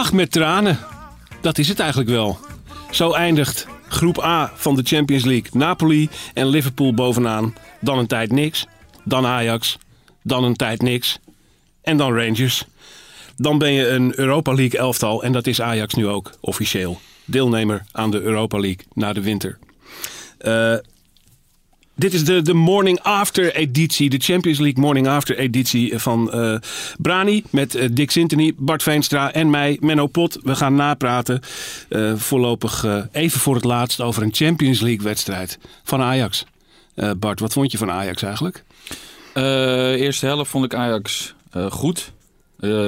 Met tranen. Dat is het eigenlijk wel. Zo eindigt groep A van de Champions League. Napoli en Liverpool bovenaan. Dan een tijd niks. Dan Ajax. Dan een tijd niks. En dan Rangers. Dan ben je een Europa League elftal. En dat is Ajax nu ook officieel. Deelnemer aan de Europa League na de winter. Eh, dit is de, de Morning After editie, de Champions League Morning After editie van eh, Brani met eh, Dick Sintony, Bart Veenstra en mij, Menno Pot. We gaan napraten eh, voorlopig even voor het laatst over een Champions League wedstrijd van Ajax. Bart, wat vond je van Ajax eigenlijk? Eerste helft vond ik Ajax goed.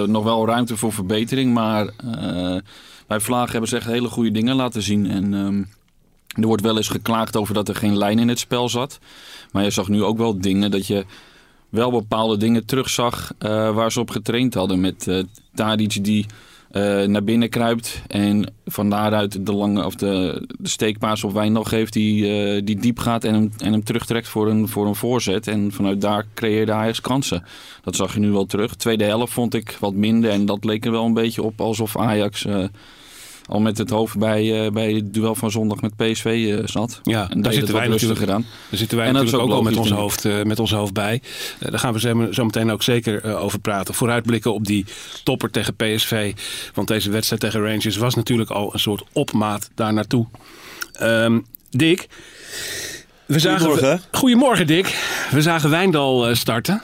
Nog wel ruimte voor verbetering, maar bij Vlaag hebben ze echt hele goede dingen laten zien. En ehm, er wordt wel eens geklaagd over dat er geen lijn in het spel zat. Maar je zag nu ook wel dingen dat je wel bepaalde dingen terugzag eh waar ze op getraind hadden. Met eh Tadic die eh, naar binnen kruipt en van daaruit de, lange, of de, de steekpaas op Wijndal geeft die, die diep gaat en hem, en hem terugtrekt voor een, voor een voorzet. En vanuit daar creëerde Ajax kansen. Dat zag je nu wel terug. Tweede helft vond ik wat minder en dat leek er wel een beetje op alsof Ajax al met het hoofd bij, eh, bij het duel van zondag met PSV eh, zat. Ja, en daar zitten wij natuurlijk gedaan. Daar zitten wij En natuurlijk ook, ook al met ons, hoofd, eh, met ons hoofd bij. Daar gaan we zo, zo meteen ook zeker over praten. Vooruitblikken op die topper tegen PSV. Want deze wedstrijd tegen Rangers was natuurlijk al een soort opmaat daar naartoe. Ehm, Dick. We zagen, Goedemorgen. Goedemorgen, Dick. We zagen Wijndal eh, starten.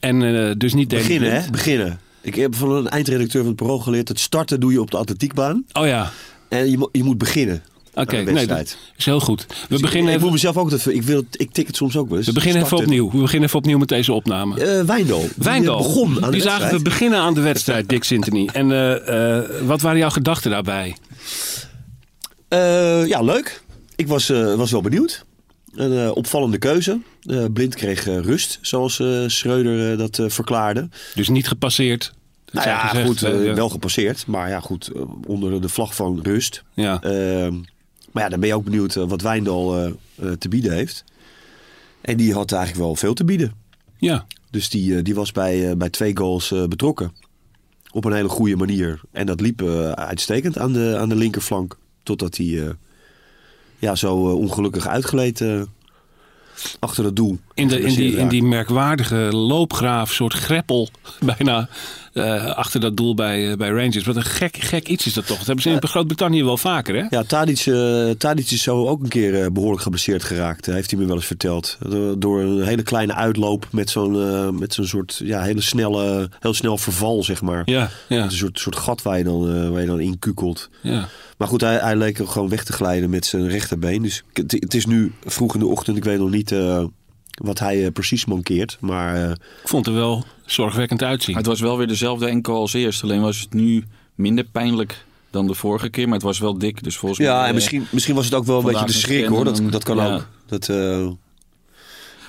En eh, dus niet Beginnen, hè? Beginnen. Ik heb van een eindredacteur van het Parool geleerd... dat starten doe je op de atletiekbaan. Oh ja, En je, je moet beginnen. oké. een Nee, dat is heel goed. We Dus beginnen, ik, ik even, moet mezelf ook... Dat, ik, wil, ik tik het soms ook wel eens. we beginnen even opnieuw. We beginnen even opnieuw met deze opname. Eh, Wijndal. Die, Wijndal. eh, begon aan de Die zagen we beginnen aan de wedstrijd, Dick Sintony. En eh, wat waren jouw gedachten daarbij? Ja, leuk. Ik was, was wel benieuwd. Een eh, opvallende keuze. Eh, Blind kreeg eh, rust, zoals Schreuder dat verklaarde. Dus niet gepasseerd. Nou ja, gezegd, goed, ja. wel gepasseerd. Maar ja, goed, onder de vlag van rust. Ja. Ehm, maar ja, dan ben je ook benieuwd wat Wijndal te bieden heeft. En die had eigenlijk wel veel te bieden. ja. Dus die, die was bij, bij twee goals betrokken. Op een hele goede manier. En dat liep uitstekend aan de, aan de linkerflank. Totdat hij ja, zo eh, ongelukkig uitgleed eh, achter het doel. In, de, in, die, in die merkwaardige loopgraaf, soort greppel bijna eh, achter dat doel bij, eh, bij Rangers. Wat een gek, gek iets is dat toch? Dat hebben ze in Groot-Brittannië wel vaker, hè? Ja, Tadic, eh, Tadic is zo ook een keer eh, behoorlijk geblesseerd geraakt. heeft hij me wel eens verteld. Door, een hele kleine uitloop met zo'n met zo'n soort ja, hele snelle, heel snel verval, zeg maar. Ja, ja, Een soort, soort gat waar je dan, waar je dan in kukelt. ja. Maar goed, hij, hij leek er gewoon weg te glijden met zijn rechterbeen. Dus het, het is nu vroeg in de ochtend. Ik weet nog niet wat hij eh, precies mankeert. Maar eh, Ik vond er wel zorgwekkend uitzien. Het was wel weer dezelfde enkel als eerst. Alleen was het nu minder pijnlijk dan de vorige keer. Maar het was wel dik. Dus volgens mij... ja, en eh, misschien, misschien was het ook wel een beetje de schrik hoor. Dat, dat kan ja. ook. Dat, eh,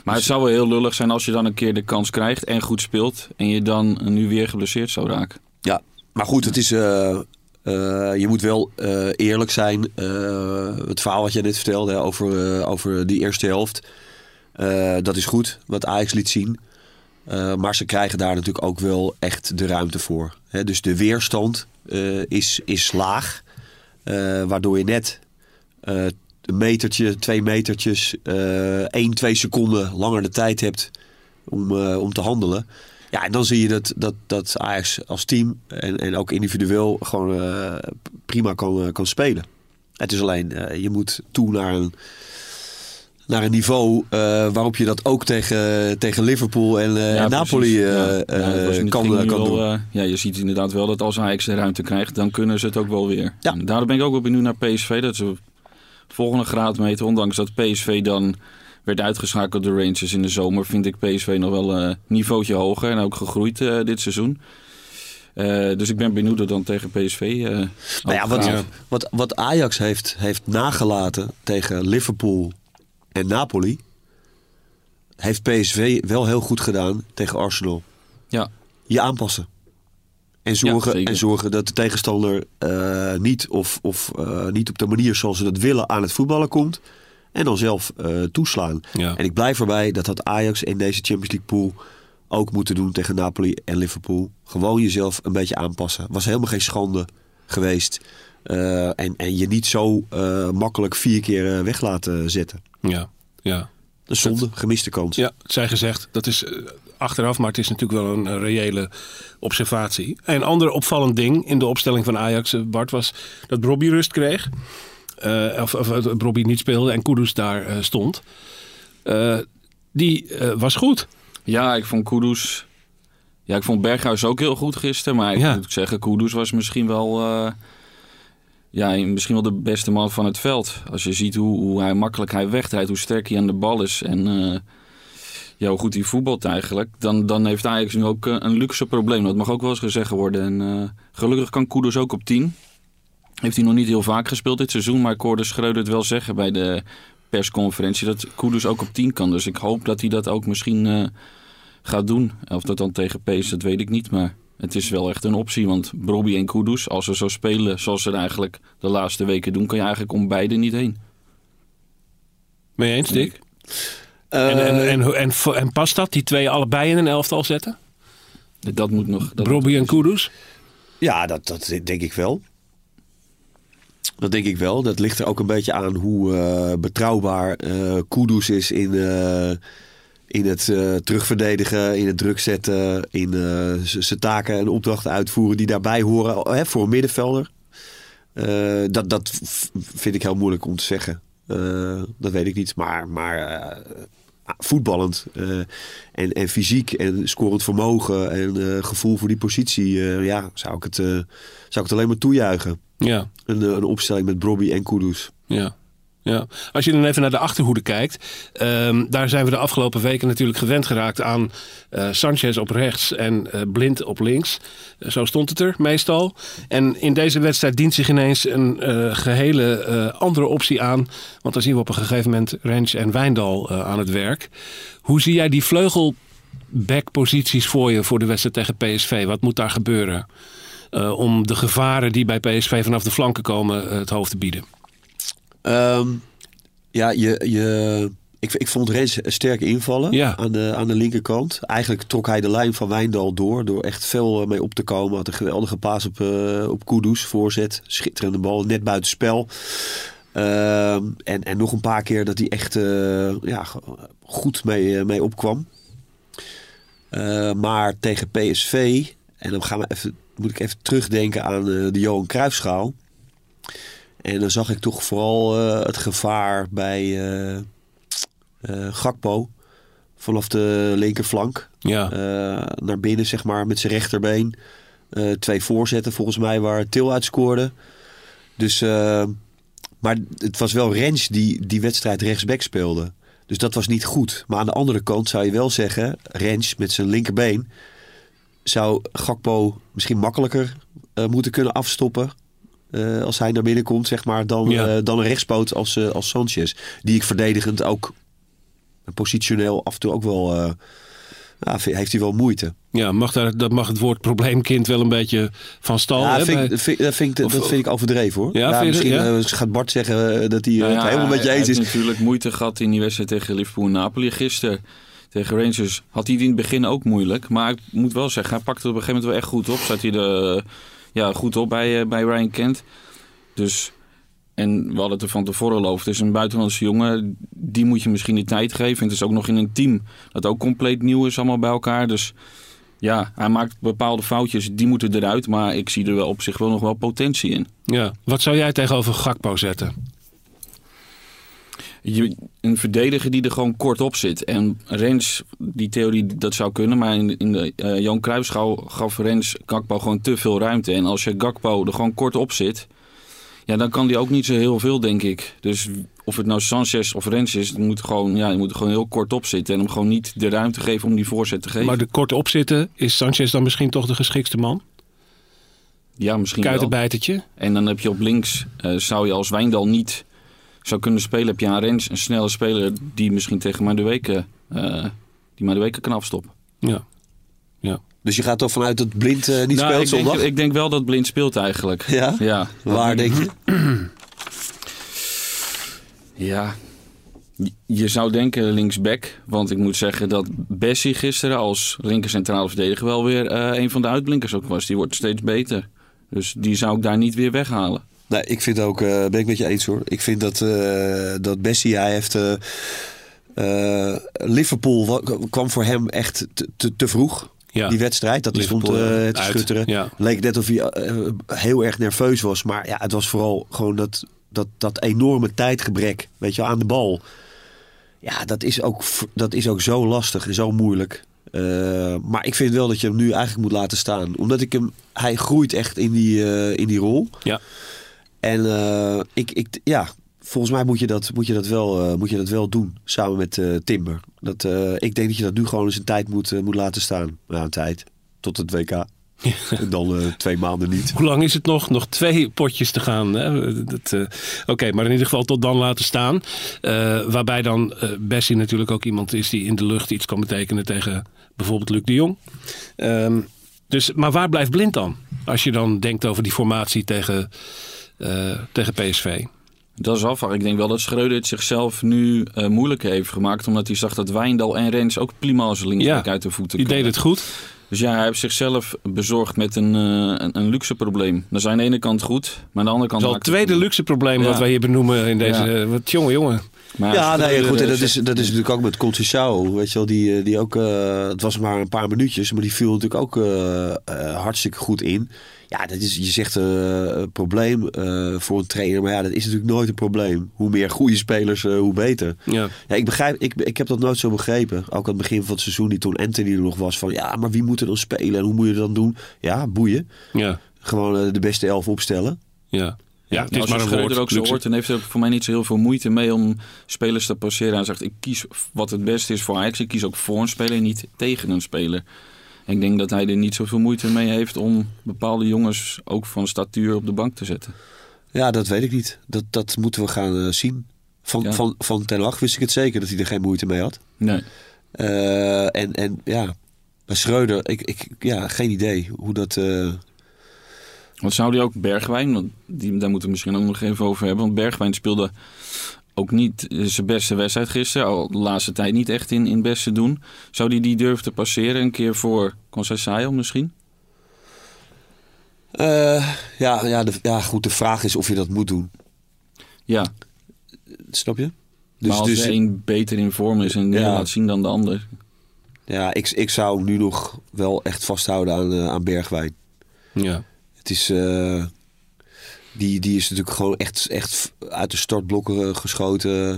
Maar het zou wel heel lullig zijn als je dan een keer de kans krijgt en goed speelt. En je dan nu weer geblesseerd zou raken. Ja, maar goed, het is, eh, eh, je moet wel eh, eerlijk zijn. Eh, het verhaal wat jij net vertelde hè, over, eh, over die eerste helft. Eh, dat is goed, wat Ajax liet zien. Eh, maar ze krijgen daar natuurlijk ook wel echt de ruimte voor. Dus de weerstand eh, is, is laag. waardoor je net een metertje, twee metertjes, één, twee seconden langer de tijd hebt om, om te handelen. Ja, en dan zie je dat, dat, dat Ajax als team en, en ook individueel gewoon prima kan, kan spelen. Het is alleen, je moet toe naar een, naar een niveau eh, waarop je dat ook tegen, tegen Liverpool en, eh, Ja, en Napoli eh, Ja. Eh, kan, kan doen. ja, je ziet inderdaad wel dat als Ajax de ruimte krijgt, dan kunnen ze het ook wel weer. Ja. En daarom ben ik ook wel benieuwd naar PSV. Dat ze volgende graadmeter, ondanks dat PSV dan werd uitgeschakeld door Rangers in de zomer, vind ik PSV nog wel een niveautje hoger en ook gegroeid dit seizoen. Dus ik ben benieuwd hoe dan tegen PSV. eh Nou ja, wat, wat, wat Ajax heeft, heeft nagelaten tegen Liverpool en Napoli, heeft PSV wel heel goed gedaan tegen Arsenal. Ja. Je aanpassen. En zorgen, en zorgen dat de tegenstander eh, niet, of, of, eh, niet op de manier zoals ze dat willen aan het voetballen komt. En dan zelf eh, toeslaan. Ja. En ik blijf erbij dat had Ajax in deze Champions League pool ook moeten doen tegen Napoli en Liverpool. Gewoon jezelf een beetje aanpassen. Was helemaal geen schande geweest. Eh, en, en je niet zo eh, makkelijk vier keer eh, weg laten zetten. Ja, ja. Een zonde, gemiste kans. Ja, het zij gezegd. Dat is achteraf, maar het is natuurlijk wel een, reële observatie. Een ander opvallend ding in de opstelling van Ajax, Bart, was dat Robbie rust kreeg. Eh, of, of Robbie niet speelde en Kudus daar eh, stond. Eh, die eh, was goed. Ja, ik vond Kudus... Ja, ik vond Berghuis ook heel goed gisteren. Maar Ja. ik moet zeggen, Kudus was misschien wel... ja, misschien wel de beste man van het veld. Als je ziet hoe, hoe hij makkelijk hij wegdraait, hoe sterk hij aan de bal is. En eh, ja, hoe goed hij voetbalt eigenlijk. Dan, dan heeft Ajax nu ook eh, een luxe probleem. Dat mag ook wel eens gezegd worden. En eh, gelukkig kan Kudus ook op 10. Heeft hij nog niet heel vaak gespeeld dit seizoen. Maar ik hoorde Schreuder het wel zeggen bij de persconferentie. Dat Kudus ook op 10 kan. Dus ik hoop dat hij dat ook misschien gaat doen. Of dat dan tegen PS, dat weet ik niet. Maar het is wel echt een optie. Want Brobby en Kudus, als ze zo spelen zoals ze het eigenlijk de laatste weken doen... kan je eigenlijk om beide niet heen. Mee eens, Dick? Eh, en, en, en, en, en past dat, die twee allebei in een elftal zetten? Dat moet nog... Dat Robbie en Kudus? Ja, dat, dat denk ik wel. Dat denk ik wel. Dat ligt er ook een beetje aan hoe eh, betrouwbaar eh Kudus is in, eh, in het eh, terugverdedigen, in het druk zetten, in eh, zijn taken en opdrachten uitvoeren die daarbij horen hè, voor een middenvelder. Eh, dat, dat vind ik heel moeilijk om te zeggen. Eh, dat weet ik niet. Maar, maar eh, voetballend eh, en, en fysiek en scorend vermogen en eh, gevoel voor die positie, eh, ja, zou ik, het, eh, zou ik het alleen maar toejuichen. Ja, Een, eh, een opstelling met Brobby en Kudus. ja. Ja. Als je dan even naar de achterhoede kijkt, ehm, daar zijn we de afgelopen weken natuurlijk gewend geraakt aan eh, Sanchez op rechts en eh, Blind op links. Eh, zo stond het er meestal. En in deze wedstrijd dient zich ineens een eh, gehele eh, andere optie aan. Want dan zien we op een gegeven moment Rens en Wijndal aan het werk. Hoe zie jij die vleugelbackposities voor je voor de wedstrijd tegen PSV? Wat moet daar gebeuren? om de gevaren die bij PSV vanaf de flanken komen het hoofd te bieden. Ehm, ja, je, je, ik, ik vond Rens sterk invallen Ja. aan, de, aan de linkerkant. Eigenlijk trok hij de lijn van Wijndal door. Door echt veel eh, mee op te komen. Had een geweldige paas op, eh op Kudus. Voorzet. Schitterende bal. Net buiten spel. Ehm, en, en nog een paar keer dat hij echt eh, ja, goed mee, mee opkwam. Maar tegen PSV. En dan gaan we even, moet ik even terugdenken aan de Johan Cruijffschaal. En dan zag ik toch vooral eh, het gevaar bij eh, eh, Gakpo. Vanaf de linkerflank. Ja. Naar binnen, zeg maar, met zijn rechterbeen. Twee voorzetten volgens mij waar Til uit scoorde. Dus, maar het was wel Rens die die wedstrijd rechtsback speelde. Dus dat was niet goed. Maar aan de andere kant zou je wel zeggen... Rens met zijn linkerbeen... zou Gakpo misschien makkelijker moeten kunnen afstoppen... eh, als hij naar binnen komt, zeg maar... dan, Ja. eh, dan een rechtspoot als, eh, als Sanchez. Die ik verdedigend ook positioneel af en toe ook wel... ja, heeft hij wel moeite. Ja, mag daar, dat mag het woord probleemkind wel een beetje van stal. Ja, hè, vind, bij- dat vind, dat vind, ik- Of- dat vind ik overdreven hoor. Ja, misschien? Ja? gaat Bart zeggen dat hij Nou het helemaal met je hij- eens Hij is. heeft natuurlijk moeite gehad in die wedstrijd tegen Liverpool en Napoli gisteren. Tegen Rangers had hij het in het begin ook moeilijk. Maar ik moet wel zeggen, hij pakte het op een gegeven moment wel echt goed op. Zat hij er ja, goed op bij, eh, bij Ryan Kent. Dus, en we hadden het er van tevoren over. Is een buitenlandse jongen, die moet je misschien de tijd geven. En het is ook nog in een team dat ook compleet nieuw is allemaal bij elkaar. Dus ja, hij maakt bepaalde foutjes, die moeten eruit. Maar ik zie er wel op zich wel nog wel potentie in. ja. Wat zou jij tegenover Gakpo zetten? Je, een verdediger die er gewoon kort op zit. En Rens, die theorie, dat zou kunnen. Maar in, in de uh, Johan Cruijffschouw gaf Rens Gakpo gewoon te veel ruimte. En als je Gakpo er gewoon kort op zit... Ja, dan kan die ook niet zo heel veel, denk ik. Dus of het nou Sanchez of Rens is, moet gewoon, ja, je moet er gewoon heel kort op zitten. En hem gewoon niet de ruimte geven om die voorzet te geven. Maar de kort opzitten, is Sanchez dan misschien toch de geschikste man? Ja, misschien wel. Kuitenbijtertje. En dan heb je op links, uh, zou je als Wijndal niet zou kunnen spelen, heb je aan Rens een snelle speler die misschien tegen maar de weken, uh, die maar de weken kan afstoppen. Ja. ja. Dus je gaat toch vanuit dat Blind uh, niet nou, speelt ik denk, zondag? ik denk wel dat Blind speelt eigenlijk. Ja? Ja. Waar denk je? Ja, je zou denken linksback. Want ik moet zeggen dat Bessie gisteren als linker centrale verdediger wel weer uh, een van de uitblinkers ook was. Die wordt steeds beter. Dus die zou ik daar niet weer weghalen. Nee, ik vind ook, uh, ben ik met je eens hoor. Ik vind dat, uh, dat Bessie, hij heeft... Liverpool kwam voor hem echt te, te, te vroeg. Ja. Die wedstrijd, dat stond uh, te schutteren. Ja. Leek net of hij uh, heel erg nerveus was. Maar ja, het was vooral gewoon dat, dat, dat enorme tijdgebrek weet je, aan de bal. Ja, dat is ook, dat is ook zo lastig en zo moeilijk. Uh, maar ik vind wel dat je hem nu eigenlijk moet laten staan. Omdat ik hem, hij groeit echt in die, uh, in die rol. Ja. En uh, ik, ik, ja, volgens mij moet je dat, moet je dat, wel, moet je dat wel doen. Samen met Timber. Dat, ik denk dat je dat nu gewoon eens een tijd moet, moet laten staan. Ja, een tijd. Tot het WK. Ja. En dan uh, twee maanden niet. Hoe lang is het nog? Nog twee potjes te gaan. Uh, Oké, okay, maar in ieder geval tot dan laten staan. Waarbij dan Bessie natuurlijk ook iemand is die in de lucht iets kan betekenen tegen bijvoorbeeld Luc de Jong. Um, dus, maar waar blijft Blind dan? Als je dan denkt over die formatie tegen, tegen PSV. Dat is afvraag. Ik denk wel dat Schreuder het zichzelf nu uh, moeilijk heeft gemaakt. Omdat hij zag dat Wijndal en Rens ook prima als linksback ja, uit de voeten Die deed het goed. Dus ja, hij heeft zichzelf bezorgd met een, uh, een, een, luxe probleem. Dat is aan de ene kant goed, maar aan de andere kant... Dat is al het tweede luxe probleem ja. wat wij hier benoemen in deze... Ja. Wat jongen, jongen. Maar ja, nee, goed, en dat is, dat is natuurlijk ook met Conceição, weet je wel, die, die ook, uh, het was maar een paar minuutjes, maar die viel natuurlijk ook uh, uh, hartstikke goed in. Ja, dat is, je zegt een probleem voor een trainer, maar ja, dat is natuurlijk nooit een probleem. Hoe meer goede spelers, hoe beter. Ja. ja, ik begrijp, ik, ik heb dat nooit zo begrepen. Ook aan het begin van het seizoen, die toen Anthony er nog was, van ja, maar wie moet er dan spelen en hoe moet je dat dan doen? Ja, boeien. Ja. Gewoon de beste elf opstellen. Ja. Ja, het nou, is maar een woord. ook zo hoort, en heeft er ook voor mij niet zo heel veel moeite mee om spelers te passeren. Hij zegt, ik kies wat het beste is voor Ajax. Ik kies ook voor een speler en niet tegen een speler. Ik denk dat hij er niet zoveel moeite mee heeft om bepaalde jongens ook van statuur op de bank te zetten. Ja, dat weet ik niet. Dat, dat moeten we gaan uh, zien. Van, ja. van, van Ten Hag wist ik het zeker dat hij er geen moeite mee had. Nee. Uh, en, en ja, bij Schreuder, ik, ik, ja, geen idee hoe dat... Uh, wat zou die ook Bergwijn, want die, daar moeten we misschien ook nog even over hebben. Want Bergwijn speelde ook niet zijn beste wedstrijd gisteren. Al de laatste tijd niet echt in, in het beste doen. Zou die die durven te passeren een keer voor Conceição misschien? Uh, ja, ja, de, ja, goed. De vraag is of je dat moet doen. Ja. Snap je? Dus, maar als dus, de een beter in vorm is en ja. laat zien dan de ander. Ja, ik, ik zou nu nog wel echt vasthouden aan, uh, aan Bergwijn. Ja. Het is... Uh, die, die is natuurlijk gewoon echt, echt uit de startblokken geschoten.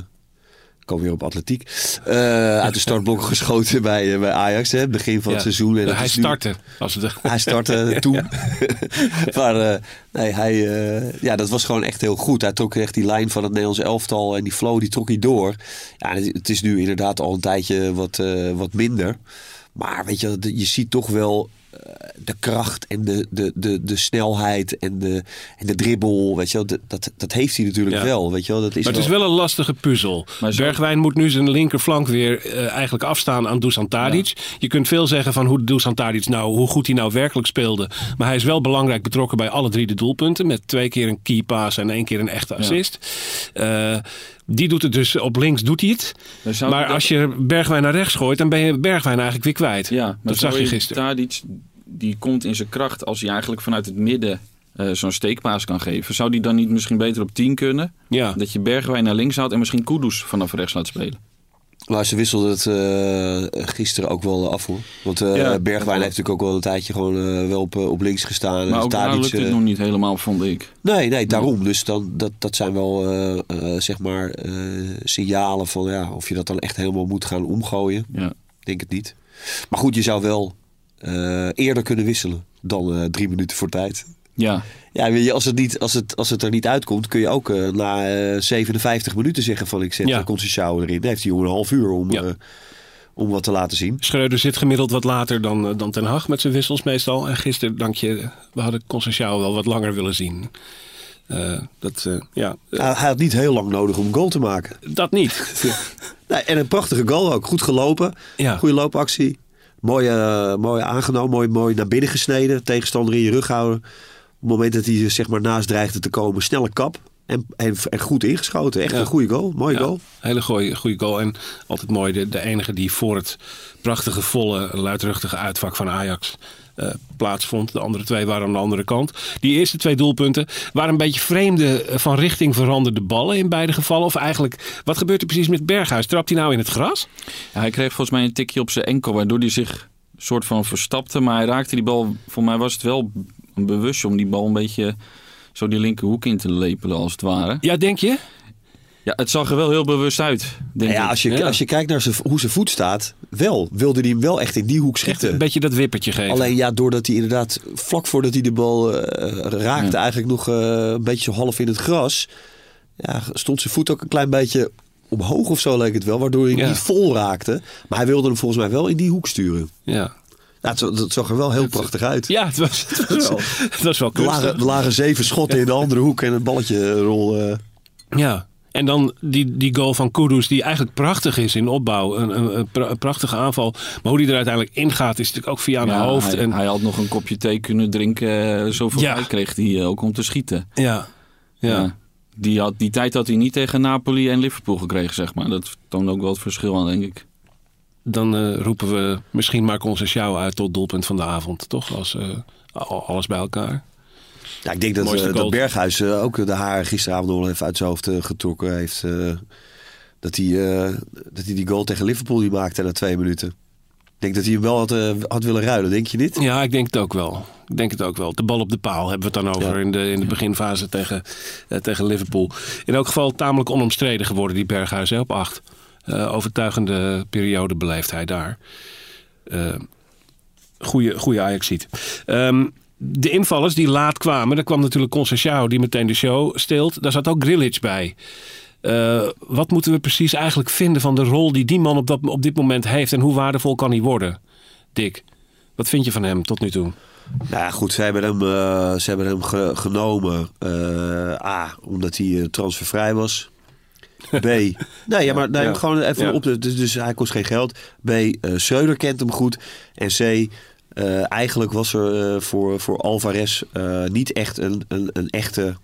Ik kom weer op atletiek. Uh, uit de startblokken geschoten bij, uh, bij Ajax, hè, begin van ja. het seizoen. En ja, hij startte. Nu... Als het... Hij startte toen. maar uh, nee, hij, ja, dat was gewoon echt heel goed. Hij trok echt die lijn van het Nederlands elftal en die flow, die trok hij door. Ja, het is nu inderdaad al een tijdje wat, wat minder. Maar weet je, je ziet toch wel de kracht en de, de, de, de snelheid en de, en de dribbel, weet je wel, dat, dat heeft hij natuurlijk ja. wel, weet je wel. Dat is maar het wel... is wel een lastige puzzel. Zo... Bergwijn moet nu zijn linkerflank weer uh, eigenlijk afstaan aan Dusan Tadic. Ja. Je kunt veel zeggen van hoe Dusan Tadic nou, hoe goed hij nou werkelijk speelde. Maar hij is wel belangrijk betrokken bij alle drie de doelpunten. Met twee keer een key pass en één keer een echte assist. Ja. Uh, die doet het dus op links, doet hij het. Maar als je Bergwijn naar rechts gooit, dan ben je Bergwijn eigenlijk weer kwijt. Ja, dat zag je gisteren. Tadic, die komt in zijn kracht als hij eigenlijk vanuit het midden uh, zo'n steekpaas kan geven. Zou die dan niet misschien beter op 10 kunnen? Ja. Dat je Bergwijn naar links houdt en misschien Kudus vanaf rechts laat spelen. Maar ze wisselden het eh, gisteren ook wel af hoor. Want eh, Ja. Bergwijn heeft natuurlijk ook wel een tijdje gewoon eh, wel op, op links gestaan. Maar ook daar lukt het nog niet helemaal, vond ik. Nee, nee, daarom. Dus dan, dat, dat zijn wel zeg maar signalen van ja, of je dat dan echt helemaal moet gaan omgooien. Ja. Ik denk het niet. Maar goed, je zou wel eerder kunnen wisselen dan drie minuten voor tijd. Ja, Ja, weet je, als het, niet, als, het, als het er niet uitkomt, kun je ook eh, na eh, 57 minuten zeggen van ik zet Ja. ja. Conceição erin. Dan heeft die jongen een half uur om, Ja. eh, om wat te laten zien. Schreuder zit gemiddeld wat later dan, eh, dan Ten Hag met zijn wissels meestal. En gisteren, dank je, we hadden Conceição wel wat langer willen zien. Eh, dat, eh, ja, eh, Hij, hij had niet heel lang nodig om een goal te maken. dat niet. Nee, en een prachtige goal ook. Goed gelopen. Ja. Goede loopactie. Mooi, eh, mooi aangenomen. Mooi, mooi naar binnen gesneden. Tegenstander in je rug houden. Op het moment dat hij zeg maar, naast dreigde te komen. Snelle kap. En, en, en goed ingeschoten. Echt Ja. een goede goal. Mooie Ja, goal. hele goede, goede goal. En altijd mooi, de, de enige die voor het prachtige, volle, luidruchtige uitvak van Ajax eh, plaatsvond. De andere twee waren aan de andere kant. Die eerste twee doelpunten waren een beetje vreemde, eh, van richting veranderde ballen in beide gevallen. Of eigenlijk, wat gebeurt er precies met Berghuis? Trapt hij nou in het gras? Ja, hij kreeg volgens mij een tikje op zijn enkel, waardoor hij zich soort van verstapte. Maar hij raakte die bal, voor mij was het wel een bewust om die bal een beetje zo die linkerhoek in te lepelen als het ware. Ja, denk je? Ja, het zag er wel heel bewust uit, denk Ja, ik. als je, Ja. als je kijkt naar zijn, hoe zijn voet staat. Wel, wilde hij hem wel echt in die hoek Echt schieten. een beetje dat wippertje geven. Alleen ja, doordat hij inderdaad vlak voordat hij de bal eh, raakte, Ja. eigenlijk nog eh, een beetje zo half in het gras. Ja, stond zijn voet ook een klein beetje omhoog of zo leek het wel, waardoor hij Ja. niet vol raakte. Maar hij wilde hem volgens mij wel in die hoek sturen. Ja, het, zag- het zag er wel heel prachtig uit. ja het, was, het, was, Wel. het was wel Er lagen, kunstig. er lagen zeven schotten in de andere hoek en het balletje rol. eh. Ja, en dan die, die goal van Kudus, die eigenlijk prachtig is in opbouw. Een, een, een pra- een prachtige aanval. Maar hoe die er uiteindelijk ingaat, is natuurlijk ook via een Ja, hoofd. hij, en, hij had nog een kopje thee kunnen drinken. eh, Zoveel Ja. tijd kreeg hij eh, ook om te schieten. ja, ja. Ja. Die, had, die tijd had hij niet tegen Napoli en Liverpool gekregen, zeg maar. Dat toont ook wel het verschil aan, denk ik. Dan eh, roepen we misschien maar Conceição uit tot doelpunt van de avond. Toch? Als, eh, al- alles bij elkaar. Ja, ik denk dat, eh, dat. Berghuis ook de haren gisteravond wel even uit zijn hoofd getrokken heeft. dat, hij, dat hij die goal tegen Liverpool die maakte na twee minuten. Ik denk dat hij hem wel had, had willen ruilen, denk je niet? Ja, ik denk het ook wel. Ik denk het ook wel. De bal op de paal hebben we het dan over Ja. in, de, in de beginfase tegen, tegen Liverpool. In elk geval tamelijk onomstreden geworden, die Berghuis hè, op acht. Eh, overtuigende periode beleeft hij daar. Eh goeie, goeie Ajax-ziet. Ehm, de invallers die laat kwamen, daar kwam natuurlijk Conceição die meteen de show steelt. Daar zat ook Grillitsch bij. Eh, wat moeten we precies eigenlijk vinden van de rol die die man op, dat, op dit moment heeft en hoe waardevol kan hij worden? Dick, wat vind je van hem tot nu toe? Nou ja, goed, ze hebben hem, ze hebben hem ge- genomen. A, omdat hij transfervrij was. B, nee, ja, maar nee, Ja. gewoon even Ja. op de, dus, dus hij kost geen geld. B, eh Schreuder kent hem goed. En C, eh, eigenlijk was er eh, voor, voor Alvarez niet echt een, een, een echte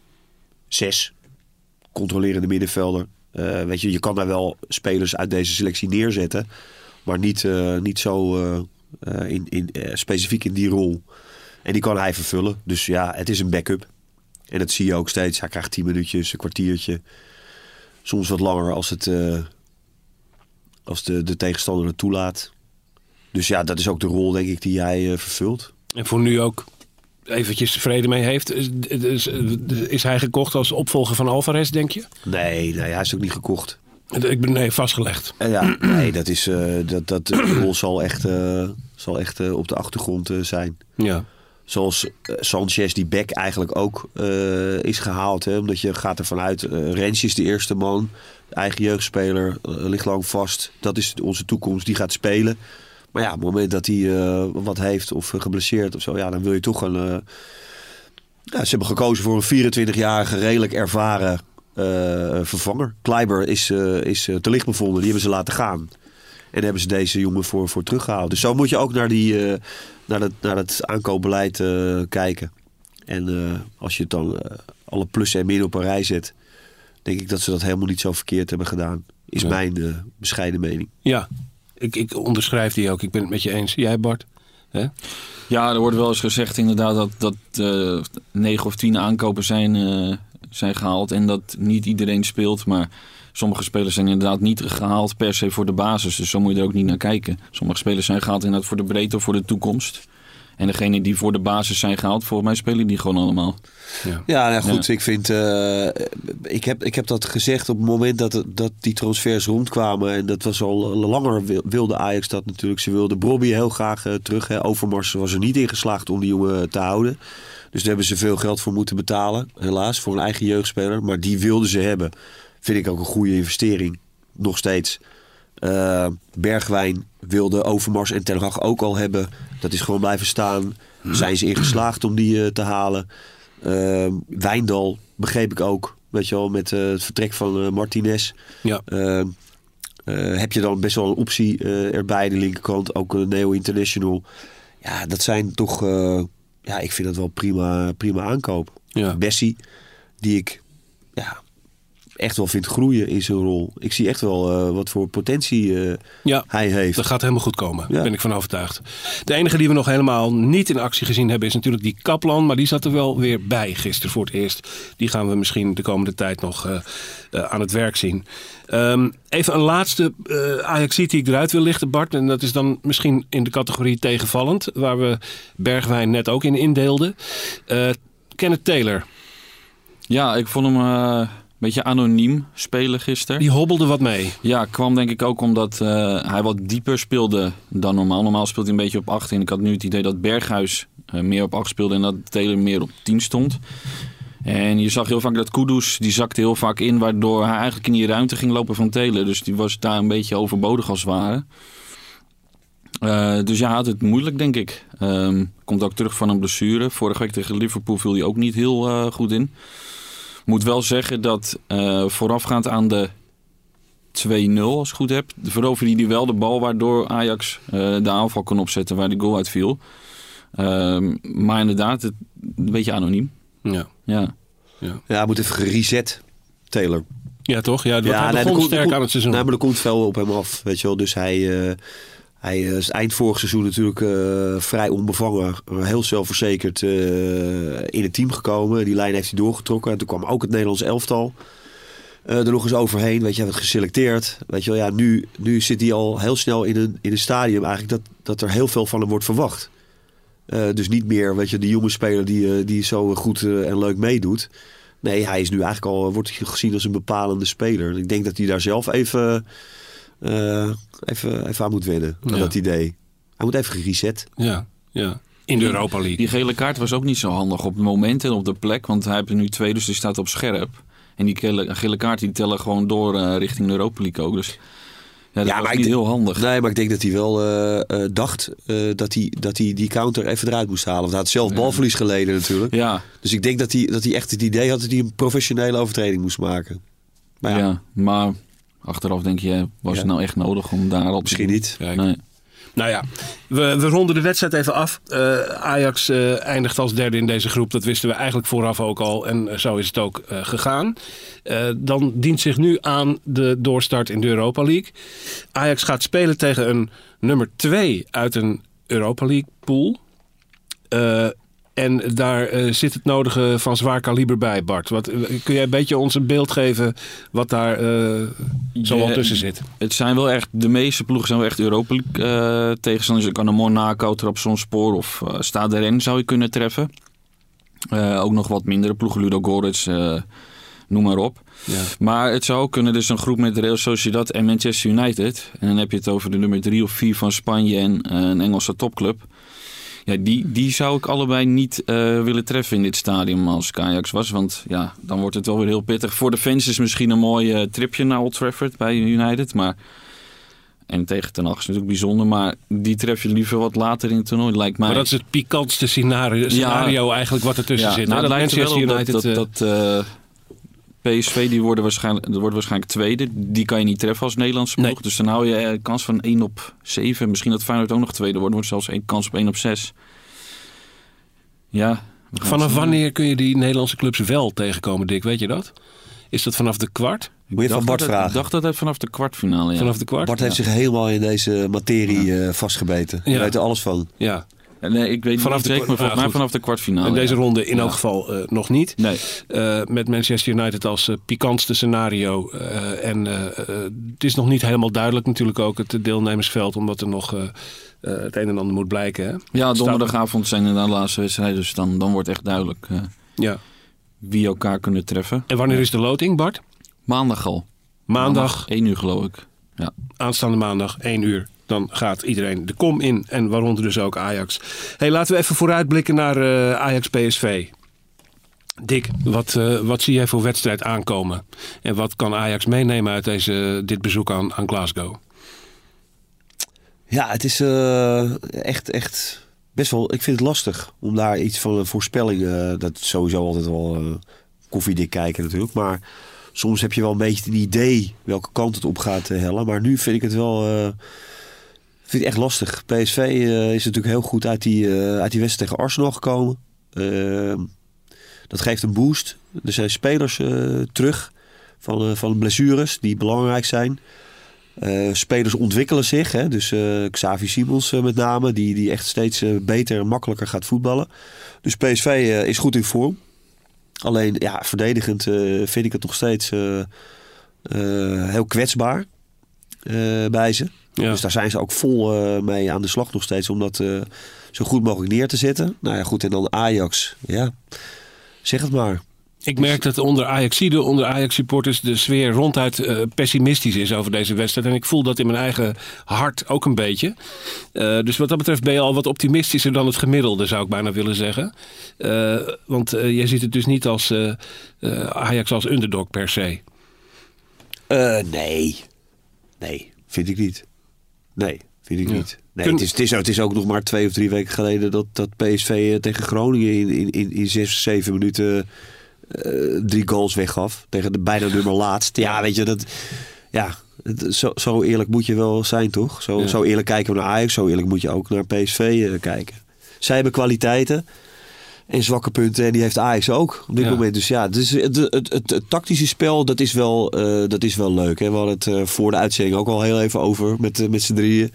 zes controlerende middenvelder. Weet je, je kan daar wel spelers uit deze selectie neerzetten, maar niet, niet zo in, in, specifiek in die rol. En die kan hij vervullen. Dus ja, het is een backup. En dat zie je ook steeds. Hij krijgt 10 minuutjes, een kwartiertje. Soms wat langer als, het, eh, als de, de tegenstander het toelaat. Dus ja, dat is ook de rol, denk ik, die hij eh, vervult. En voor nu ook eventjes vrede mee heeft. Is, is, is hij gekocht als opvolger van Alvarez, denk je? Nee, nee, hij is ook niet gekocht. Ik ben nee, vastgelegd. En ja, nee, dat is, eh, dat, dat de rol zal echt, eh, zal echt eh, op de achtergrond eh, zijn. Ja. Zoals eh, Sanchez, die back eigenlijk ook eh, is gehaald. Hè? Omdat je gaat ervan uit, Rens is de eerste man. Eigen jeugdspeler, ligt lang vast. Dat is onze toekomst, die gaat spelen. Maar ja, op het moment dat hij wat heeft of geblesseerd of zo... Ja, dan wil je toch een... ze hebben gekozen voor een 24-jarige, redelijk ervaren vervanger. Kleiber is, is te licht bevonden, die hebben ze laten gaan. En daar hebben ze deze jongen voor, voor teruggehaald. Dus zo moet je ook naar, die, eh, naar, het, naar het aankoopbeleid eh, kijken. En eh, als je het dan eh, alle plussen en min op een rij zet... denk ik dat ze dat helemaal niet zo verkeerd hebben gedaan. Is Ja. mijn bescheiden mening. Ja, ik, ik onderschrijf die ook. Ik ben het met je eens. Jij, Bart? Hè? Ja, er wordt wel eens gezegd inderdaad dat, dat eh, negen of tien aankopen zijn eh, zijn gehaald en dat niet iedereen speelt. Maar sommige spelers zijn inderdaad niet gehaald per se voor de basis. Dus zo moet je er ook niet naar kijken. Sommige spelers zijn gehaald inderdaad voor de breedte of voor de toekomst. En degene die voor de basis zijn gehaald, volgens mij spelen die gewoon allemaal. Ja, nou goed. Ik vind. eh, ik, heb, ik heb dat gezegd op het moment dat, dat die transfers rondkwamen. En dat was al langer wil- wilde Ajax dat natuurlijk. Ze wilde Bobby heel graag eh, terug. Hè. Overmars was er niet in geslaagd om die jongen te houden. Dus daar hebben ze veel geld voor moeten betalen. Helaas, voor een eigen jeugdspeler. Maar die wilden ze hebben. Vind ik ook een goede investering. Nog steeds. Eh, Bergwijn wilde Overmars en Ten Hag ook al hebben. Dat is gewoon blijven staan. Zijn ze in geslaagd om die eh, te halen. Eh, Wijndal begreep ik ook. Weet je wel, met eh, het vertrek van Martinez. Ja. Eh, eh, heb je dan best wel een optie erbij, de linkerkant. Ook een Neo International. Ja, dat zijn toch... ja, ik vind dat wel prima, prima aankoop. Ja. Bessie, die ik ja, echt wel vind groeien in zijn rol. Ik zie echt wel eh, wat voor potentie eh, Ja, hij heeft. dat gaat helemaal goed komen. Daar Ja. ben ik van overtuigd. De enige die we nog helemaal niet in actie gezien hebben is natuurlijk die Kaplan. Maar die zat er wel weer bij gisteren voor het eerst. Die gaan we misschien de komende tijd nog eh, aan het werk zien. Ehm, even een laatste eh ajax die ik eruit wil lichten, Bart. En dat is dan misschien in de categorie tegenvallend. Waar we Bergwijn net ook in indeelden. Eh Kenneth Taylor, Ja, ik vond hem eh, beetje anoniem spelen gisteren. die hobbelde wat mee. Ja, kwam denk ik ook omdat eh, hij wat dieper speelde dan normaal. Normaal speelt hij een beetje op 8 en ik had nu het idee dat Berghuis eh, meer op 8 speelde en dat Taylor meer op 10 stond. En je zag heel vaak dat Kudus, die zakte heel vaak in, waardoor hij eigenlijk in die ruimte ging lopen van Taylor. Dus die was daar een beetje overbodig als het ware. Eh, dus ja, had het moeilijk, denk ik. Ehm, komt ook terug van een blessure. Vorige week tegen Liverpool viel hij ook niet heel goed in. Moet wel zeggen dat eh, voorafgaand aan de 2-0, als ik het goed heb, veroverde hij wel de bal waardoor Ajax eh, de aanval kon opzetten waar de goal uit viel. Ehm, maar inderdaad, het, een beetje anoniem. Ja, Ja. Ja, hij moet even gereset, Taylor. ja toch? Ja, dat hij nee, begon er sterk er aan het seizoen. Maar er komt veel op hem af, weet je wel. Dus hij, eh, hij eh, is eind vorig seizoen natuurlijk eh, vrij onbevangen, heel zelfverzekerd eh, in het team gekomen. Die lijn heeft hij doorgetrokken. En toen kwam ook het Nederlands elftal eh, er nog eens overheen. Weet je, werd geselecteerd. Weet je wel, ja, nu, nu zit hij al heel snel in een, in een stadium eigenlijk dat, dat er heel veel van hem wordt verwacht. Dus niet meer, weet je, de jonge speler die, die zo goed en leuk meedoet. Nee, hij is nu eigenlijk al, wordt gezien als een bepalende speler. Ik denk dat hij daar zelf even, even, even aan moet wennen. Aan Ja. dat idee. Hij moet even gereset. Ja, ja. In de Europa League. Die gele kaart was ook niet zo handig op het moment en op de plek, want hij heeft er nu twee, dus die staat op scherp. En die gele, gele kaart die tellen gewoon door eh, richting de Europa League ook. Dus ja, dat Ja, was maar ik niet heel handig. Nee, maar ik denk dat hij wel eh, eh, dacht eh, dat, hij, dat hij die counter even eruit moest halen. Want hij had zelf balverlies geleden natuurlijk. Ja, Dus ik denk dat hij, dat hij echt het idee had dat hij een professionele overtreding moest maken. Maar ja. ja, maar achteraf denk je, was Ja. het nou echt nodig om daarop misschien te doen? niet. Kijk. Nee. Nou ja, we, we ronden de wedstrijd even af. Eh, Ajax eh, eindigt als derde in deze groep. Dat wisten we eigenlijk vooraf ook al. En eh, zo is het ook gegaan. Dan dient zich nu aan de doorstart in de Europa League. Ajax gaat spelen tegen een nummer 2 uit een Europa League pool. Eh, en daar eh, zit het nodige van zwaar kaliber bij, Bart. Wat, eh, kun jij een beetje ons een beeld geven wat daar eh zo al Ja, tussen zit? Het zijn wel echt, de meeste ploegen zijn wel echt Europa eh, tegenstanders. Je kan een Monaco, Trabzonspor of uh, Stade Rennes zou je kunnen treffen. Eh, ook nog wat mindere ploegen, Ludo Goretz, eh, noem maar op. Ja. Maar het zou ook kunnen dus een groep met Real Sociedad en Manchester United. En dan heb je het over de nummer drie of vier van Spanje en eh, een Engelse topclub. Ja, die, die zou ik allebei niet eh, willen treffen in dit stadium als Ajax was. Want ja, dan wordt het wel weer heel pittig. Voor de fans is misschien een mooi eh, tripje naar Old Trafford bij United. Maar, en tegen Ten Hag is natuurlijk bijzonder. Maar die tref je liever wat later in het toernooi, lijkt mij. Maar dat is het pikantste scenario, scenario eigenlijk wat ertussen zit. hè? nou, dat lijkt er wel op dat, dat, dat, eh, PSV die worden waarschijnlijk, dat wordt waarschijnlijk tweede. Die kan je niet treffen als Nederlandse ploeg. Nee. Dus dan hou je eh, kans van 1 op 7. Misschien dat Feyenoord ook nog tweede wordt. wordt zelfs een kans op 1 op 6. Ja. vanaf wanneer kun je die Nederlandse clubs wel tegenkomen, Dick? Weet je dat? Is dat vanaf de kwart? Moet je van Bart vragen. Ik dacht dat het vanaf de kwartfinale. Ja. Vanaf de kwart? Bart heeft zich helemaal in deze materie eh, vastgebeten. Ja. Hij weet er alles van. Ja. Nee, ik weet Vanaf niet de zeker, maar kwa- volgens mij vanaf de kwartfinale. in deze ronde in elk geval eh, nog niet. Nee, Eh, met Manchester United als eh, pikantste scenario. En het is nog niet helemaal duidelijk natuurlijk ook het deelnemersveld. Omdat er nog het een en ander moet blijken. Hè? ja, donderdagavond zijn er de laatste wedstrijden, dus dan, dan wordt echt duidelijk Ja. wie elkaar kunnen treffen. En wanneer is de loting, Bart? Maandag al. Maandag, 1 uur geloof ik. Ja. aanstaande maandag, 1 uur. Dan gaat iedereen de kom in. En waaronder dus ook Ajax. Hey, laten we even vooruitblikken naar eh, Ajax-PSV. Dick, wat, eh, wat zie jij voor wedstrijd aankomen? En wat kan Ajax meenemen uit deze, dit bezoek aan, aan Glasgow? Ja, het is eh, echt, echt best wel. Ik vind het lastig om daar iets van een voorspelling. dat is sowieso altijd wel koffiedik kijken natuurlijk. Maar soms heb je wel een beetje een idee welke kant het op gaat hellen. Maar nu vind ik het wel. Vind ik echt lastig. PSV eh, is natuurlijk heel goed uit die, eh, uit die wedstrijd tegen Arsenal gekomen. Eh, dat geeft een boost. Er zijn spelers eh, terug van, van blessures die belangrijk zijn. Spelers ontwikkelen zich. Hè? Dus Xavi Simons met name, die, die echt steeds beter en makkelijker gaat voetballen. Dus PSV is goed in vorm. Alleen ja, verdedigend vind ik het nog steeds heel kwetsbaar bij ze. Ja. Dus daar zijn ze ook vol eh, mee aan de slag nog steeds om dat eh, zo goed mogelijk neer te zetten. Nou ja, goed. En dan Ajax. Ja, zeg het maar. Ik merk dat onder Ajaxide, onder Ajax-supporters... de sfeer ronduit eh, pessimistisch is over deze wedstrijd. En ik voel dat in mijn eigen hart ook een beetje. Dus wat dat betreft ben je al wat optimistischer dan het gemiddelde, zou ik bijna willen zeggen. Want jij ziet het dus niet als Ajax als underdog per se. Nee. Nee, vind ik niet. Nee, vind ik Ja. niet. Nee, Kun- het, is, het, is, het is ook nog maar twee of drie weken geleden dat, dat PSV eh, tegen Groningen in, in, in, in zes, zeven minuten eh, drie goals weggaf. Tegen de bijna nummer laatst. Ja, weet je, dat... Ja, zo, zo eerlijk moet je wel zijn, toch? Zo, Ja. zo eerlijk kijken we naar Ajax, zo eerlijk moet je ook naar PSV eh, kijken. Zij hebben kwaliteiten en zwakke punten en die heeft Ajax ook op dit Ja. moment. Dus ja, het, is, het, het, het, het tactische spel, dat is wel, eh, dat is wel leuk. Hè? We hadden het eh, voor de uitzending ook al heel even over met, eh, met z'n drieën.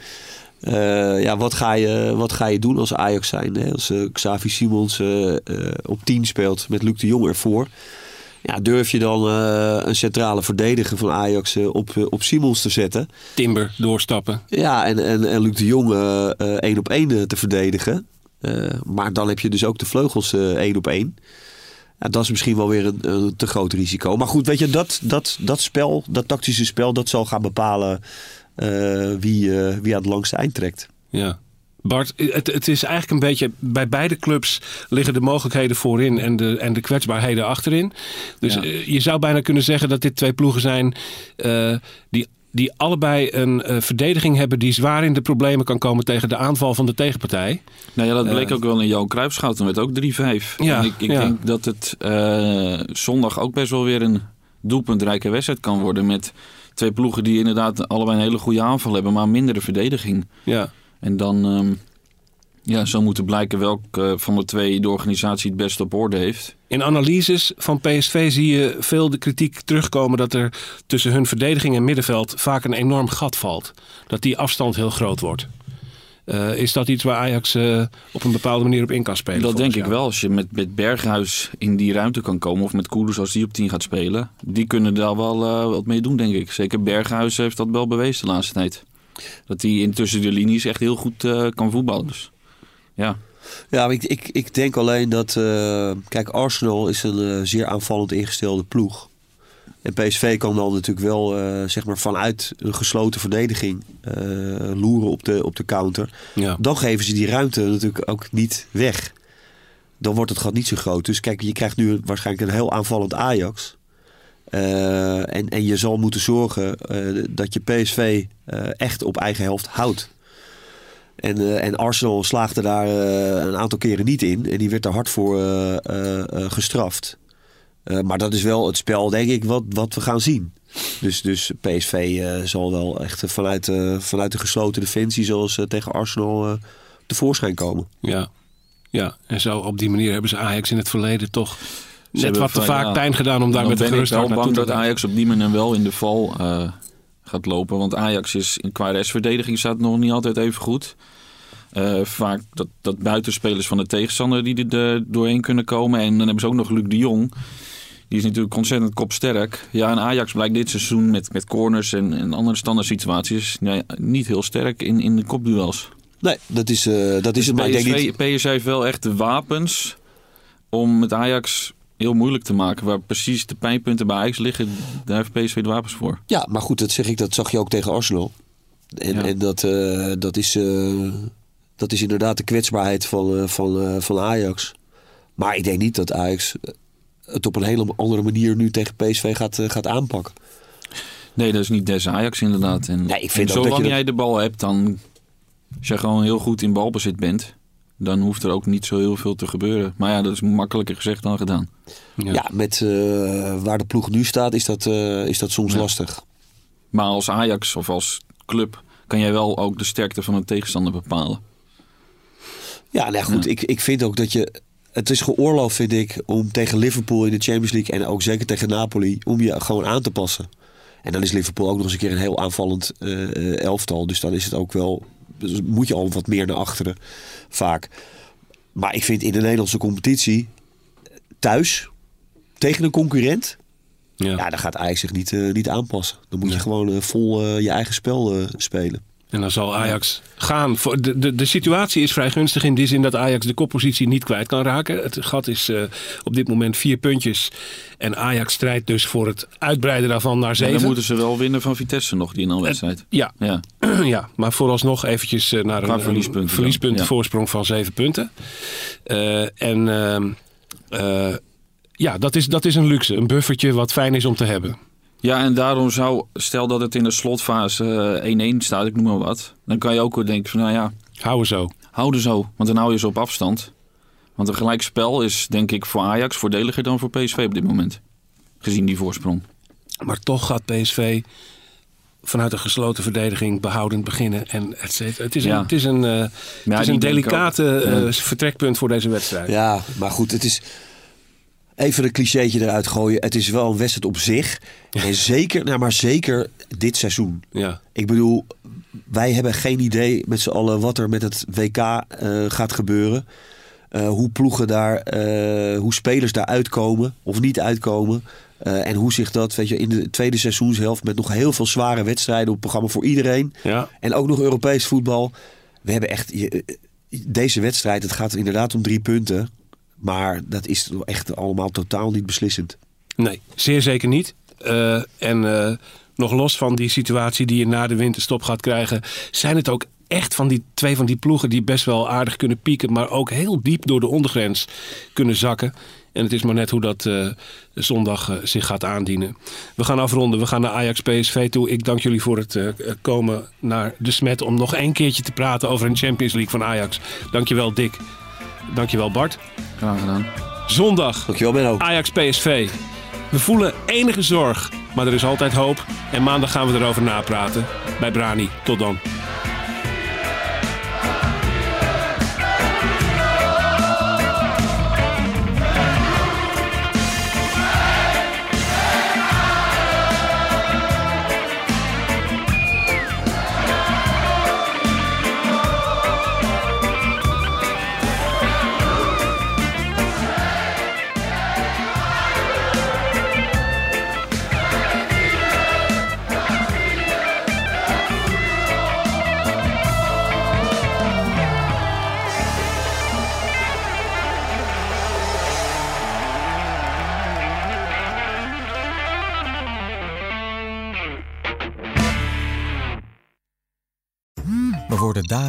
Ja, wat ga, je, wat ga je doen als Ajax zijn? Hè? Als Xavi Simons op 10 speelt met Luc de Jong ervoor. Ja, durf je dan een centrale verdediger van Ajax op, op Simons te zetten? Timber doorstappen. Ja, en, en, en Luc de Jong één op één te verdedigen. Eh, maar dan heb je dus ook de vleugels eh, één op één. Ja, dat is misschien wel weer een, een te groot risico. Maar goed, weet je, dat, dat, dat spel, dat tactische spel, dat zal gaan bepalen eh, wie, wie aan het langste eind trekt. Ja. Bart, het, het is eigenlijk een beetje... Bij beide clubs liggen de mogelijkheden voorin en de, en de kwetsbaarheden achterin. Dus Ja. je zou bijna kunnen zeggen dat dit twee ploegen zijn... die, die allebei een eh, verdediging hebben... die zwaar in de problemen kan komen tegen de aanval van de tegenpartij. Nou ja, dat bleek Eh. ook wel in jouw Cruijffschout. Dan werd ook 3-5. Ja, en ik ik ja. denk dat het eh, zondag ook best wel weer een doelpuntrijke wedstrijd kan worden. Met twee ploegen die inderdaad allebei een hele goede aanval hebben, maar mindere verdediging. Ja. En dan ehm, ja, zou moeten blijken welke van de twee de organisatie het beste op orde heeft. In analyses van PSV zie je veel de kritiek terugkomen... dat er tussen hun verdediging en middenveld vaak een enorm gat valt. Dat die afstand heel groot wordt. Eh, is dat iets waar Ajax eh, op een bepaalde manier op in kan spelen? dat denk ik wel. Als je met, met Berghuis in die ruimte kan komen, of met Koeders als die op 10 gaat spelen, die kunnen daar wel eh, wat mee doen, denk ik. Zeker Berghuis heeft dat wel bewezen de laatste tijd. Dat hij intussen de linies echt heel goed eh, kan voetballen. Dus ja. Ja, ik, ik, ik denk alleen dat... eh, kijk, Arsenal is een eh, zeer aanvallend ingestelde ploeg. En PSV kan dan natuurlijk wel eh, zeg maar vanuit een gesloten verdediging eh, loeren op de, op de counter. Ja. Dan geven ze die ruimte natuurlijk ook niet weg. Dan wordt het gat niet zo groot. Dus kijk, je krijgt nu waarschijnlijk een heel aanvallend Ajax. Eh, en, en je zal moeten zorgen eh, dat je PSV eh, echt op eigen helft houdt. En, eh, en Arsenal slaagde daar eh, een aantal keren niet in. En die werd er hard voor eh, gestraft. Eh, maar dat is wel het spel, denk ik, wat, wat we gaan zien. Dus, dus PSV eh, zal wel echt vanuit, vanuit de gesloten defensie, zoals tegen Arsenal, eh tevoorschijn komen. Ja. ja, en zo op die manier hebben ze Ajax in het verleden toch net wat te vaak ja, pijn gedaan om daar met de ben ik gerust wel naartoe bang dat. Ajax op die manier wel in de val eh, gaat lopen. Want Ajax is in qua restverdediging staat nog niet altijd even goed. eh, vaak dat, dat buitenspelers van de tegenstander die er doorheen kunnen komen. En dan hebben ze ook nog Luc de Jong. Die is natuurlijk ontzettend kopsterk. Ja, en Ajax blijkt dit seizoen met, met corners en, en andere standaard situaties nee, niet heel sterk in, in de kopduels. Nee, dat is, eh, dat is het. Maar ik denk niet... PSV heeft wel echt de wapens om met Ajax heel moeilijk te maken. Waar precies de pijnpunten bij Ajax liggen, daar heeft PSV de wapens voor. Ja, maar goed, dat zeg ik, dat zag je ook tegen Arsenal. En, Ja. en dat, eh, dat, is, eh, dat is inderdaad de kwetsbaarheid van, eh, van, van Ajax. Maar ik denk niet dat Ajax het op een hele andere manier nu tegen PSV gaat, gaat aanpakken. Nee, dat is niet des Ajax inderdaad. En, Nee, ik vind en ook dat zolang dat- jij de bal hebt, dan als je gewoon heel goed in balbezit bent, dan hoeft er ook niet zo heel veel te gebeuren. Maar ja, dat is makkelijker gezegd dan gedaan. Ja, met eh, waar de ploeg nu staat, is dat, eh, is dat soms Ja. lastig. Maar als Ajax of als club kan jij wel ook de sterkte van een tegenstander bepalen. Ja, nou goed, Ik, ik vind ook dat je. Het is geoorloofd, vind ik, om tegen Liverpool in de Champions League en ook zeker tegen Napoli, om je gewoon aan te passen. En dan is Liverpool ook nog eens een keer een heel aanvallend eh, eh, elftal. Dus dan is het ook wel. Dus moet je al wat meer naar achteren, vaak. Maar ik vind in de Nederlandse competitie thuis tegen een concurrent. Ja. Ja, dan gaat Ajax zich niet, eh, niet aanpassen. Dan moet je gewoon eh, vol eh, je eigen spel spelen. En dan zal Ajax gaan. Voor de, de, de situatie is vrij gunstig in die zin dat Ajax de koppositie niet kwijt kan raken. Het gat is eh, op dit moment vier puntjes. En Ajax strijdt dus voor het uitbreiden daarvan naar zeven. dan moeten ze wel winnen van Vitesse nog, die in een wedstrijd. Ja, Ja, ja, maar vooralsnog eventjes eh, naar een, verliespunten verliespunt ja. voorsprong van zeven punten. Eh, en ehm, eh, ja, dat is, dat is een luxe. Een buffertje wat fijn is om te hebben. Ja, en daarom zou, stel dat het in de slotfase eh, 1-1 staat, ik noem maar wat. Dan kan je ook weer denken van, nou ja, Houden zo. houden zo. Want dan hou je ze op afstand. Want een gelijkspel is denk ik voor Ajax voordeliger dan voor PSV op dit moment. Gezien die voorsprong. Maar toch gaat PSV vanuit een gesloten verdediging behoudend beginnen. En et cetera. Het is een, Ja. het is een, eh, het is een delicate eh, vertrekpunt voor deze wedstrijd. Ja, maar goed, het is. Even een clichétje eruit gooien. Het is wel een wedstrijd op zich. En zeker, nou maar zeker dit seizoen. Ja. Ik bedoel, wij hebben geen idee met z'n allen wat er met het WK eh, gaat gebeuren. Eh, hoe ploegen daar, eh, hoe spelers daar uitkomen of niet uitkomen. En hoe zich dat, weet je, in de tweede seizoenshelft met nog heel veel zware wedstrijden op het programma voor iedereen. Ja. En ook nog Europees voetbal. We hebben echt. je- Deze wedstrijd, het gaat inderdaad om drie punten. Maar dat is echt allemaal totaal niet beslissend. Nee, zeer zeker niet. Eh, en eh, nog los van die situatie die je na de winterstop gaat krijgen, zijn het ook echt van die twee van die ploegen die best wel aardig kunnen pieken, maar ook heel diep door de ondergrens kunnen zakken. En het is maar net hoe dat eh, zondag zich gaat aandienen. We gaan afronden. We gaan naar Ajax PSV toe. Ik dank jullie voor het komen naar de Smet om nog één keertje te praten over een Champions League van Ajax. Dankjewel Dick. Dankjewel Bart. Graag gedaan. Zondag Dankjewel Benno. Ajax PSV. We voelen enige zorg, maar er is altijd hoop. En maandag gaan we erover napraten. Bij Brani. Tot dan.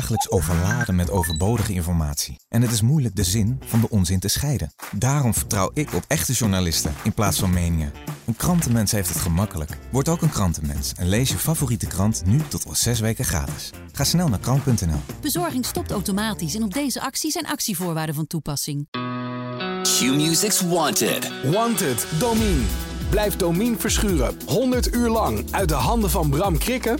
Dagelijks overladen met overbodige informatie. En het is moeilijk de zin van de onzin te scheiden. Daarom vertrouw ik op echte journalisten in plaats van meningen. Een krantenmens heeft het gemakkelijk. Word ook een krantenmens en lees je favoriete krant nu tot al zes weken gratis. Ga snel naar krant.nl. Bezorging stopt automatisch en op deze actie zijn actievoorwaarden van toepassing. Q-Music's Wanted. Wanted, Domine. Blijf Domine verschuren 100 uur lang uit de handen van Bram Krikken?